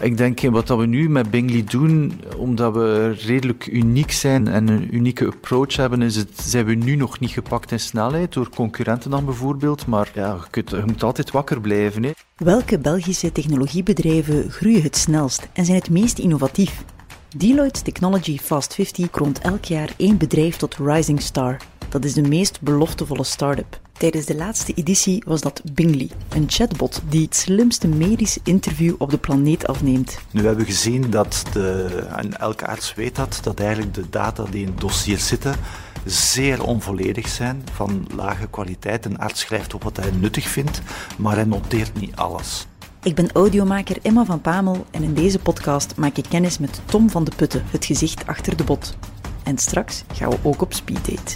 Ik denk wat we nu met Bingley doen, omdat we redelijk uniek zijn en een unieke approach hebben, is het, zijn we nu nog niet gepakt in snelheid door concurrenten dan bijvoorbeeld. Maar ja, je, moet altijd wakker blijven. Hè. Welke Belgische technologiebedrijven groeien het snelst en zijn het meest innovatief? Deloitte Technology Fast 50 kroont elk jaar één bedrijf tot Rising Star. Dat is de meest beloftevolle start-up. Tijdens de laatste editie was dat Bingley, een chatbot die het slimste medisch interview op de planeet afneemt. Nu hebben we gezien dat, de, en elke arts weet dat, dat eigenlijk de data die in dossiers zitten zeer onvolledig zijn, van lage kwaliteit. Een arts schrijft op wat hij nuttig vindt, maar hij noteert niet alles. Ik ben audiomaker Emma van Pamel en in deze podcast maak ik kennis met Tom van de Putten, het gezicht achter de bot. En straks gaan we ook op speeddate.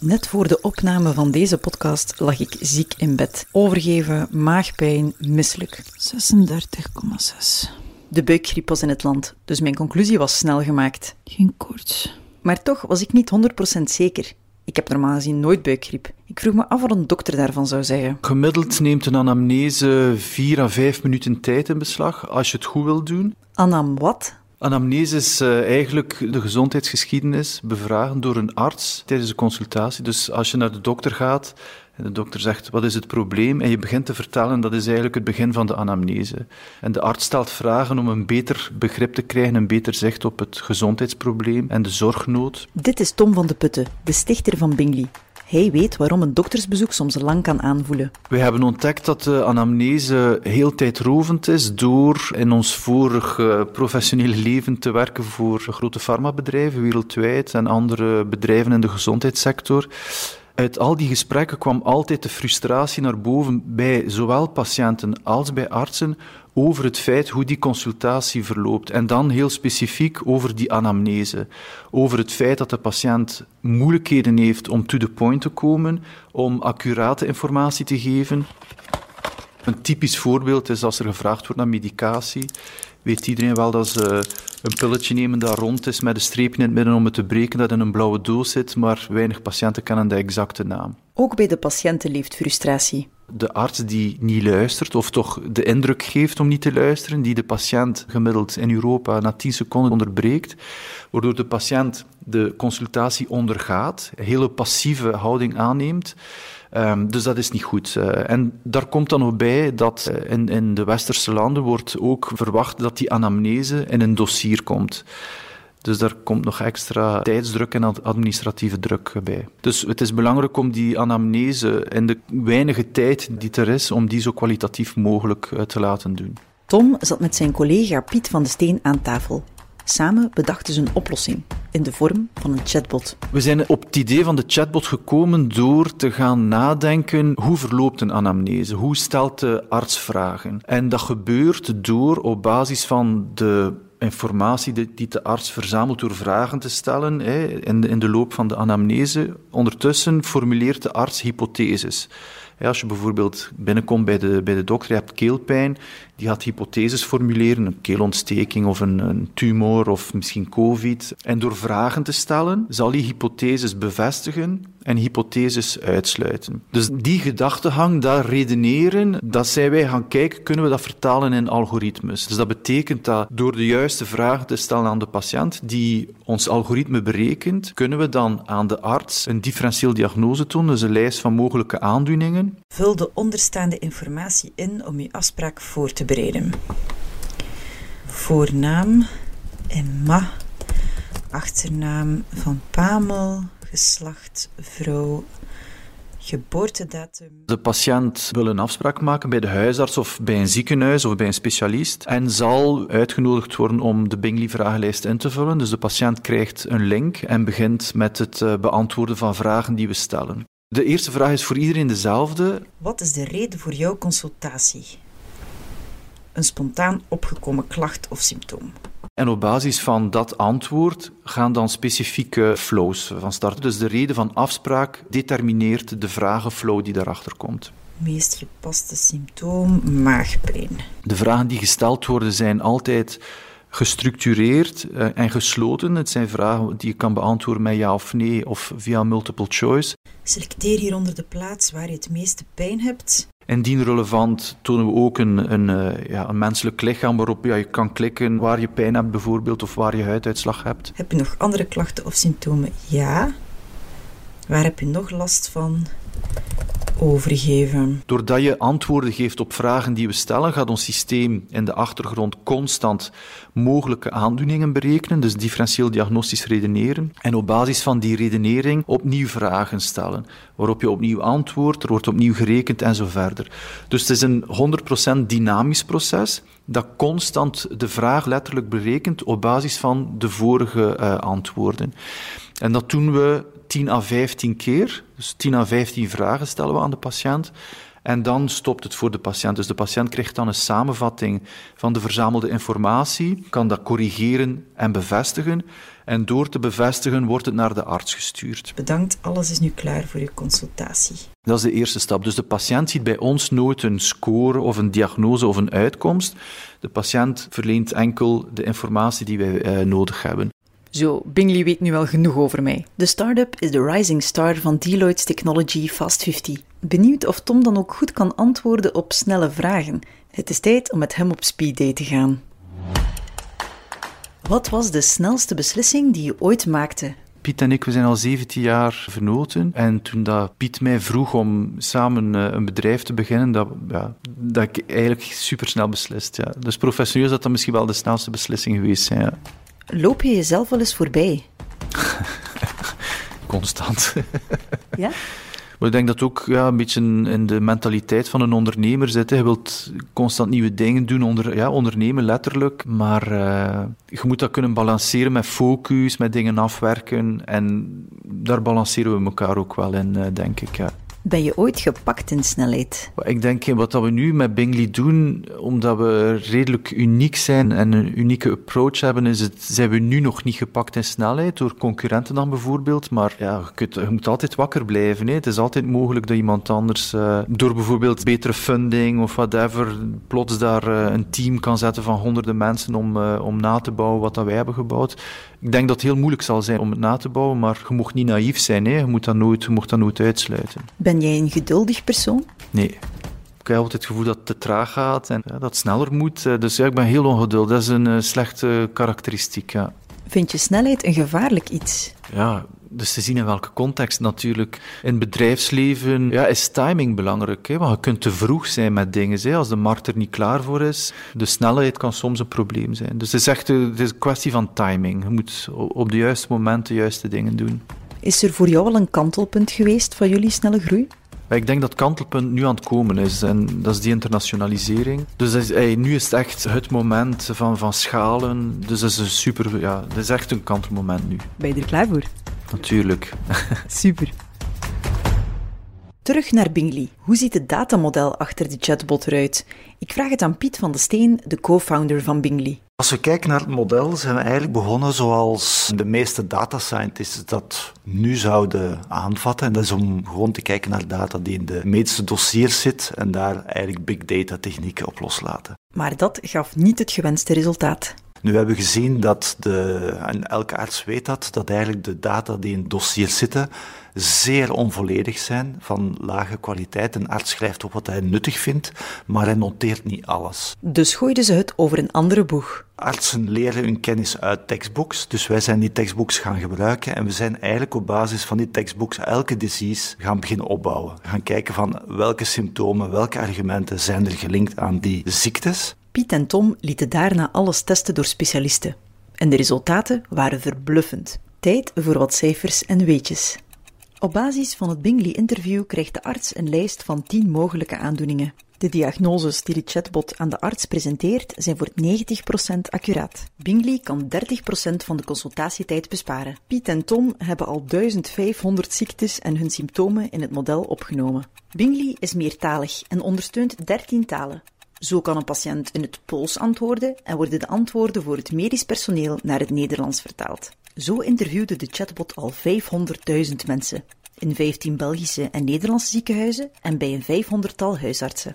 Net voor de opname van deze podcast lag ik ziek in bed. Overgeven, maagpijn, misselijk. 36,6. De buikgriep was in het land, dus mijn conclusie was snel gemaakt. Geen koorts. Maar toch was ik niet 100% zeker. Ik heb normaal gezien nooit buikgriep. Ik vroeg me af wat een dokter daarvan zou zeggen. Gemiddeld neemt een anamnese 4 à 5 minuten tijd in beslag als je het goed wilt doen. Anam wat? Anamnese is uh, eigenlijk de gezondheidsgeschiedenis bevragen door een arts tijdens de consultatie. Dus als je naar de dokter gaat en de dokter zegt wat is het probleem en je begint te vertellen, dat is eigenlijk het begin van de anamnese. En de arts stelt vragen om een beter begrip te krijgen, een beter zicht op het gezondheidsprobleem en de zorgnood. Dit is Tom van de Putten, de stichter van Bingley. Hij weet waarom een doktersbezoek soms lang kan aanvoelen. We hebben ontdekt dat de anamnese heel tijdrovend is door in ons vorige professionele leven te werken voor grote farmabedrijven wereldwijd en andere bedrijven in de gezondheidssector. Uit al die gesprekken kwam altijd de frustratie naar boven bij zowel patiënten als bij artsen over het feit hoe die consultatie verloopt. En dan heel specifiek over die anamnese. Over het feit dat de patiënt moeilijkheden heeft om to the point te komen, om accurate informatie te geven. Een typisch voorbeeld is als er gevraagd wordt naar medicatie. Weet iedereen wel dat ze een pilletje nemen dat rond is met een streepje in het midden om het te breken dat in een blauwe doos zit, maar weinig patiënten kennen de exacte naam. Ook bij de patiënten leeft frustratie de arts die niet luistert, of toch de indruk geeft om niet te luisteren, die de patiënt gemiddeld in Europa na 10 seconden onderbreekt, waardoor de patiënt de consultatie ondergaat, een hele passieve houding aanneemt. Um, dus dat is niet goed. Uh, en daar komt dan nog bij dat uh, in, in de westerse landen wordt ook verwacht dat die anamnese in een dossier komt. Dus daar komt nog extra tijdsdruk en administratieve druk bij. Dus het is belangrijk om die anamnese in de weinige tijd die er is, om die zo kwalitatief mogelijk eh, te laten doen. Tom zat met zijn collega Piet van de Steen aan tafel. Samen bedachten ze een oplossing in de vorm van een chatbot. We zijn op het idee van de chatbot gekomen door te gaan nadenken hoe verloopt een anamnese, hoe stelt de arts vragen. En dat gebeurt door op basis van de informatie die de arts verzamelt door vragen te stellen in, de, loop van de anamnese. Ondertussen formuleert de arts hypotheses. Als je bijvoorbeeld binnenkomt bij de, bij de dokter, je hebt keelpijn, die gaat hypotheses formuleren, een keelontsteking of een, een, tumor of misschien COVID. En door vragen te stellen, zal die hypotheses bevestigen en hypotheses uitsluiten. Dus die gedachtegang, dat redeneren, dat zijn wij gaan kijken, kunnen we dat vertalen in algoritmes. Dus dat betekent dat door de juiste vragen te stellen aan de patiënt, die ons algoritme berekent, kunnen we dan aan de arts een differentieel diagnose doen, dus een lijst van mogelijke aandoeningen. Vul de onderstaande informatie in om uw afspraak voor te bereiden. Voornaam Emma, achternaam van Pamel, geslacht vrouw, geboortedatum. De patiënt wil een afspraak maken bij de huisarts of bij een ziekenhuis of bij een specialist en zal uitgenodigd worden om de Bingley-vragenlijst in te vullen. Dus de patiënt krijgt een link en begint met het eh, beantwoorden van vragen die we stellen. De eerste vraag is voor iedereen dezelfde. Wat is de reden voor jouw consultatie? Een spontaan opgekomen klacht of symptoom. En op basis van dat antwoord gaan dan specifieke flows van start. Dus de reden van afspraak determineert de vragenflow die daarachter komt. Meest gepaste symptoom, maagpijn. De vragen die gesteld worden zijn altijd gestructureerd eh, en gesloten. Het zijn vragen die je kan beantwoorden met ja of nee of via multiple choice. Selecteer hieronder de plaats waar je het meeste pijn hebt. Indien relevant tonen we ook een, een, eh, ja, een menselijk lichaam waarop ja, je kan klikken waar je pijn hebt bijvoorbeeld of waar je huiduitslag hebt. Heb je nog andere klachten of symptomen? Ja. Waar heb je nog last van? overgeven. Doordat je antwoorden geeft op vragen die we stellen, gaat ons systeem in de achtergrond constant mogelijke aandoeningen berekenen, dus differentieel diagnostisch redeneren. En op basis van die redenering opnieuw vragen stellen, waarop je opnieuw antwoordt, er wordt opnieuw gerekend en zo verder. Dus het is een 100% dynamisch proces dat constant de vraag letterlijk berekent op basis van de vorige uh, antwoorden. En dat doen we 10 à 15 keer. Dus 10 à 15 vragen stellen we aan de patiënt. En dan stopt het voor de patiënt. Dus de patiënt krijgt dan een samenvatting van de verzamelde informatie, kan dat corrigeren en bevestigen. En door te bevestigen wordt het naar de arts gestuurd. Bedankt, alles is nu klaar voor uw consultatie. Dat is de eerste stap. Dus de patiënt ziet bij ons nooit een score of een diagnose of een uitkomst. De patiënt verleent enkel de informatie die wij eh, nodig hebben. Zo, Bingley weet nu wel genoeg over mij. De start-up is de rising star van Deloitte's Technology Fast 50. Benieuwd of Tom dan ook goed kan antwoorden op snelle vragen. Het is tijd om met hem op speeddate te gaan. Wat was de snelste beslissing die je ooit maakte? Piet en ik we zijn al 17 jaar vernoten. En toen dat Piet mij vroeg om samen eh, een bedrijf te beginnen, dat, ja, dat ik eigenlijk supersnel beslist. Ja. Dus professioneel zou dat misschien wel de snelste beslissing geweest zijn. Ja. Loop je jezelf wel eens voorbij? Constant. ja? Maar ik denk dat ook ja, een beetje in de mentaliteit van een ondernemer zit. Je wilt constant nieuwe dingen doen, onder, ja, ondernemen letterlijk. Maar uh, je moet dat kunnen balanceren met focus, met dingen afwerken. En daar balanceren we elkaar ook wel in, uh, denk ik. Ja. Ben je ooit gepakt in snelheid? Ik denk wat we nu met Bingley doen, omdat we redelijk uniek zijn en een unieke approach hebben, is het, zijn we nu nog niet gepakt in snelheid door concurrenten dan bijvoorbeeld. Maar ja, je, moet altijd wakker blijven. Hè. Het is altijd mogelijk dat iemand anders uh, door bijvoorbeeld betere funding of whatever, plots daar uh, een team kan zetten van honderden mensen om, uh, om na te bouwen wat dat wij hebben gebouwd. Ik denk dat het heel moeilijk zal zijn om het na te bouwen, maar je mocht niet naïef zijn. Hè. Je, moet dat nooit, je mocht dat nooit uitsluiten. Ben jij een geduldig persoon? Nee. Ik heb altijd het gevoel dat het te traag gaat en ja, dat het sneller moet. Eh, dus ja, ik ben heel ongeduldig. Dat is een uh, slechte karakteristiek, ja. Vind je snelheid een gevaarlijk iets? Ja, dus te zien in welke context natuurlijk. In het bedrijfsleven ja, is timing belangrijk. Hè? Want je kunt te vroeg zijn met dingen. Hè? Als de markt er niet klaar voor is. De snelheid kan soms een probleem zijn. Dus het is echt een, het is een kwestie van timing. Je moet op de juiste moment de juiste dingen doen. Is er voor jou al een kantelpunt geweest van jullie snelle groei? Ik denk dat het kantelpunt nu aan het komen is en dat is die internationalisering. Dus is, hey, nu is het echt het moment van, van schalen. Dus dat is een super, ja, dat is echt een kantelmoment nu. Ben je er klaar voor? Natuurlijk. Super. Terug naar Bingley. Hoe ziet het datamodel achter de chatbot eruit? Ik vraag het aan Piet van de Steen, de co-founder van Bingley. Als we kijken naar het model, zijn we eigenlijk begonnen zoals de meeste data scientists dat nu zouden aanvatten. En dat is om gewoon te kijken naar data die in de meeste dossiers zit en daar eigenlijk big data technieken op loslaten. Maar dat gaf niet het gewenste resultaat. Nu hebben we gezien dat, de, en elke arts weet dat, dat eigenlijk de data die in dossiers zitten zeer onvolledig zijn, van lage kwaliteit. Een arts schrijft op wat hij nuttig vindt, maar hij noteert niet alles. Dus gooiden ze het over een andere boeg. Artsen leren hun kennis uit tekstbooks, dus wij zijn die tekstbooks gaan gebruiken en we zijn eigenlijk op basis van die tekstbooks elke disease gaan beginnen opbouwen. Gaan kijken van welke symptomen, welke argumenten zijn er gelinkt aan die ziektes. Piet en Tom lieten daarna alles testen door specialisten. En de resultaten waren verbluffend. Tijd voor wat cijfers en weetjes. Op basis van het Bingley-interview krijgt de arts een lijst van 10 mogelijke aandoeningen. De diagnoses die de chatbot aan de arts presenteert zijn voor 90% accuraat. Bingley kan 30% van de consultatietijd besparen. Piet en Tom hebben al 1500 ziektes en hun symptomen in het model opgenomen. Bingley is meertalig en ondersteunt 13 talen. Zo kan een patiënt in het Pools antwoorden en worden de antwoorden voor het medisch personeel naar het Nederlands vertaald. Zo interviewde de chatbot al 500.000 mensen in 15 Belgische en Nederlandse ziekenhuizen en bij een 500-tal huisartsen.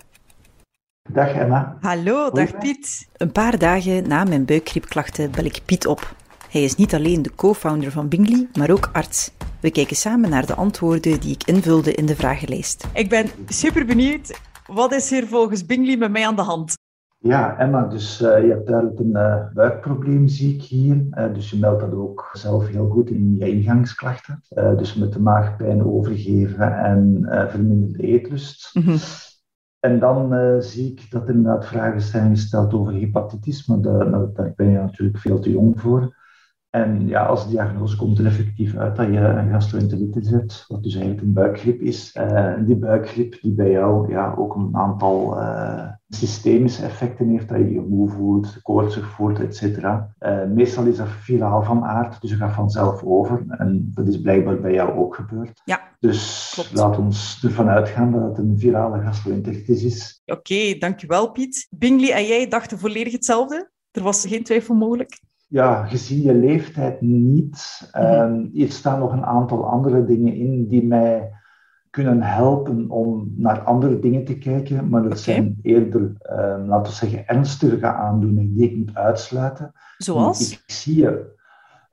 Dag Emma. Hallo, dag Piet. Een paar dagen na mijn buikgriepklachten bel ik Piet op. Hij is niet alleen de co-founder van Bingly, maar ook arts. We kijken samen naar de antwoorden die ik invulde in de vragenlijst. Ik ben super benieuwd. Wat is hier volgens Bingly met mij aan de hand? Ja, Emma, dus uh, je hebt duidelijk een uh, buikprobleem, zie ik hier. Uh, dus je meldt dat ook zelf heel goed in je ingangsklachten. dus met de maagpijn, overgeven en verminderde eetlust. Mm -hmm. En dan zie ik dat er inderdaad vragen zijn gesteld over hepatitis, maar daar, daar ben je natuurlijk veel te jong voor. En ja, als de diagnose komt er effectief uit dat je een gastroenteritis hebt, wat dus eigenlijk een buikgriep is. Uh, die buikgriep die bij jou ja, ook een aantal uh, systemische effecten heeft, dat je je moe voelt, koortsig voelt, etc. Uh, meestal is dat viraal van aard, dus je gaat vanzelf over. En dat is blijkbaar bij jou ook gebeurd. Ja, dus klopt. laat ons ervan uitgaan dat het een virale gastroenteritis is. Oké, okay, dankjewel Piet. Bingley en jij dachten volledig hetzelfde? Er was geen twijfel mogelijk? Ja, gezien je leeftijd niet. Um, hier staan nog een aantal andere dingen in die mij kunnen helpen om naar andere dingen te kijken, maar dat zijn eerder, um, laten we zeggen, ernstige aandoeningen die ik moet uitsluiten. Zoals? Ik zie je,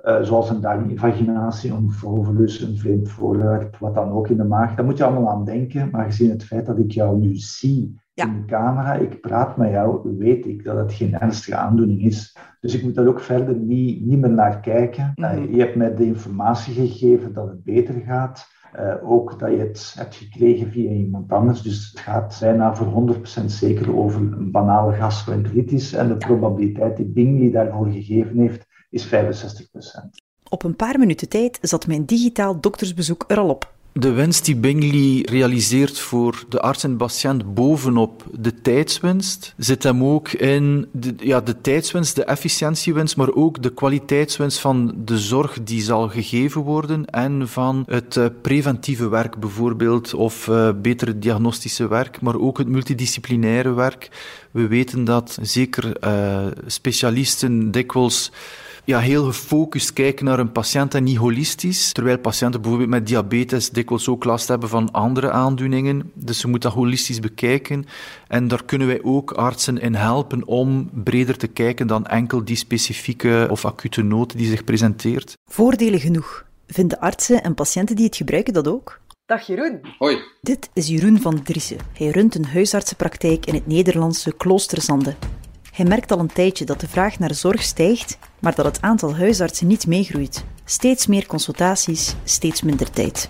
uh, zoals een darminvaginatie, een volvolus, een vreemd voorwerp, wat dan ook in de maag. Daar moet je allemaal aan denken, maar gezien het feit dat ik jou nu zie in de camera, ik praat met jou, weet ik dat het geen ernstige aandoening is. Dus ik moet daar ook verder niet, niet meer naar kijken. Mhm. Eh, je hebt mij de informatie gegeven dat het beter gaat. Uh, ook dat je het hebt gekregen via iemand anders. Dus het gaat bijna voor 100% zeker over een banale gastroenteritis. En de probabiliteit die Bingley daarvoor gegeven heeft, is 65%. Op een paar minuten tijd zat mijn digitaal doktersbezoek er al op. De wens die Bingley realiseert voor de arts en patiënt bovenop de tijdswinst zit hem ook in de, ja, de tijdswinst, de efficiëntiewinst, maar ook de kwaliteitswinst van de zorg die zal gegeven worden en van het uh, preventieve werk bijvoorbeeld of uh, betere diagnostische werk, maar ook het multidisciplinaire werk. We weten dat zeker uh, specialisten dikwijls ja, heel gefocust kijken naar een patiënt en niet holistisch. Terwijl patiënten bijvoorbeeld met diabetes dikwijls ook last hebben van andere aandoeningen. Dus ze moeten dat holistisch bekijken. En daar kunnen wij ook artsen in helpen om breder te kijken dan enkel die specifieke of acute nood die zich presenteert. Voordelen genoeg. Vinden artsen en patiënten die het gebruiken dat ook? Dag Jeroen. Hoi. Dit is Jeroen van Driessen. Hij runt een huisartsenpraktijk in het Nederlandse Kloosterzande. Hij merkt al een tijdje dat de vraag naar zorg stijgt, maar dat het aantal huisartsen niet meegroeit. Steeds meer consultaties, steeds minder tijd.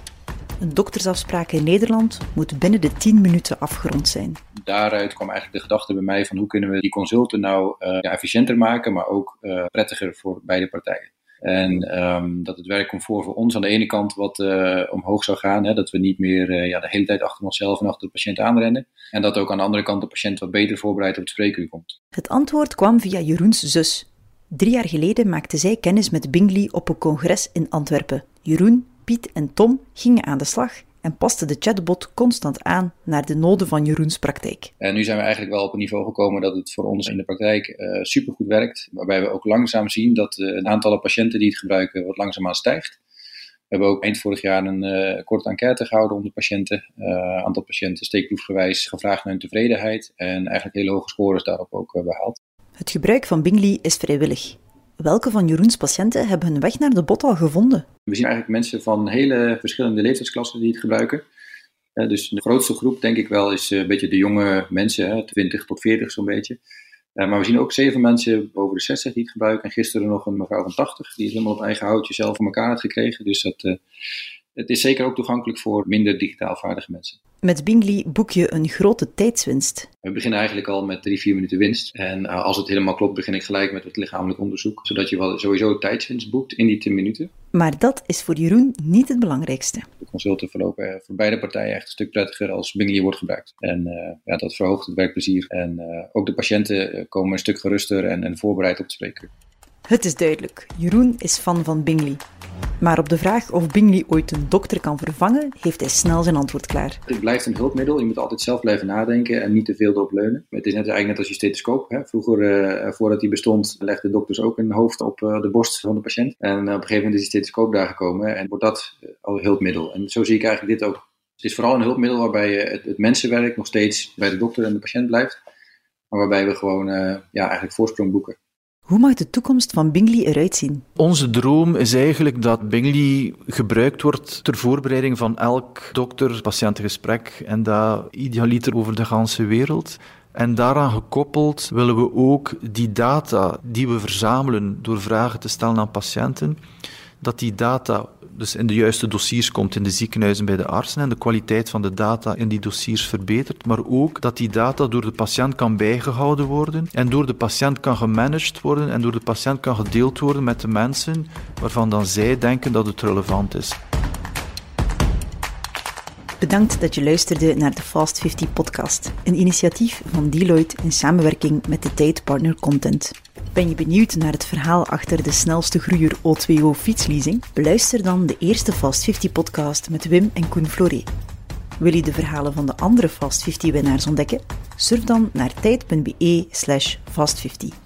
Een doktersafspraak in Nederland moet binnen de 10 minuten afgerond zijn. Daaruit kwam eigenlijk de gedachte bij mij van hoe kunnen we die consulten nou uh, ja, efficiënter maken, maar ook uh, prettiger voor beide partijen. En um, dat het werkcomfort voor ons aan de ene kant wat uh, omhoog zou gaan. Hè, dat we niet meer uh, ja, de hele tijd achter onszelf en achter de patiënt aanrennen. En dat ook aan de andere kant de patiënt wat beter voorbereid op het spreekuur komt. Het antwoord kwam via Jeroens zus. Drie jaar geleden maakte zij kennis met Bingley op een congres in Antwerpen. Jeroen, Piet en Tom gingen aan de slag en paste de chatbot constant aan naar de noden van Jeroens praktijk. En nu zijn we eigenlijk wel op een niveau gekomen dat het voor ons in de praktijk uh, supergoed werkt. Waarbij we ook langzaam zien dat uh, het aantal patiënten die het gebruiken wat langzaamaan stijgt. We hebben ook eind vorig jaar een uh, korte enquête gehouden onder patiënten. Aantal patiënten steekproefgewijs gevraagd naar hun tevredenheid. En eigenlijk hele hoge scores daarop ook behaald. Het gebruik van Bingley is vrijwillig. Welke van Jeroens patiënten hebben hun weg naar de bot al gevonden? We zien eigenlijk mensen van hele verschillende leeftijdsklassen die het gebruiken. dus de grootste groep, denk ik wel, is een beetje de jonge mensen, 20 tot 40 zo'n beetje. maar we zien ook zeven mensen boven de 60 die het gebruiken. En gisteren nog een mevrouw van 80, die het helemaal op eigen houtje zelf voor elkaar had gekregen. Dus dat, het is zeker ook toegankelijk voor minder digitaal vaardige mensen. Met Bingley boek je een grote tijdswinst. We beginnen eigenlijk al met drie, vier minuten winst. En uh, als het helemaal klopt, begin ik gelijk met het lichamelijk onderzoek. Zodat je wel sowieso tijdswinst boekt in die 10 minuten. Maar dat is voor Jeroen niet het belangrijkste. De consulten verlopen voor beide partijen echt een stuk prettiger als Bingley wordt gebruikt. En uh, ja, dat verhoogt het werkplezier. En uh, ook de patiënten komen een stuk geruster en, en voorbereid op het spreken. Het is duidelijk. Jeroen is fan van Bingley. Maar op de vraag of Bingley ooit een dokter kan vervangen, heeft hij snel zijn antwoord klaar. Het blijft een hulpmiddel. Je moet altijd zelf blijven nadenken en niet te veel erop leunen. Het is net eigenlijk net als je stethoscoop. Hè. Vroeger, uh, voordat die bestond, legden dokters ook een hoofd op uh, de borst van de patiënt. En uh, op een gegeven moment is die stethoscoop daar gekomen en wordt dat al hulpmiddel. En zo zie ik eigenlijk dit ook. Het is vooral een hulpmiddel waarbij het, het mensenwerk nog steeds bij de dokter en de patiënt blijft. maar waarbij we gewoon ja, eigenlijk voorsprong boeken. Hoe mag de toekomst van Bingly eruit zien? Onze droom is eigenlijk dat Bingly gebruikt wordt ter voorbereiding van elk dokter-patiëntengesprek en dat idealiter over de hele wereld. En daaraan gekoppeld willen we ook die data die we verzamelen door vragen te stellen aan patiënten, dat die data dus in de juiste dossiers komt in de ziekenhuizen bij de artsen en de kwaliteit van de data in die dossiers verbetert, maar ook dat die data door de patiënt kan bijgehouden worden en door de patiënt kan gemanaged worden en door de patiënt kan gedeeld worden met de mensen waarvan dan zij denken dat het relevant is. Bedankt dat je luisterde naar de Fast 50 podcast, een initiatief van Deloitte in samenwerking met de Tijdpartner Content. Ben je benieuwd naar het verhaal achter de snelste groeier O2O fietsleasing? Beluister dan de eerste Fast 50 podcast met Wim en Koen Floré. Wil je de verhalen van de andere Fast 50 winnaars ontdekken? Surf dan naar tijd.be slash fast50.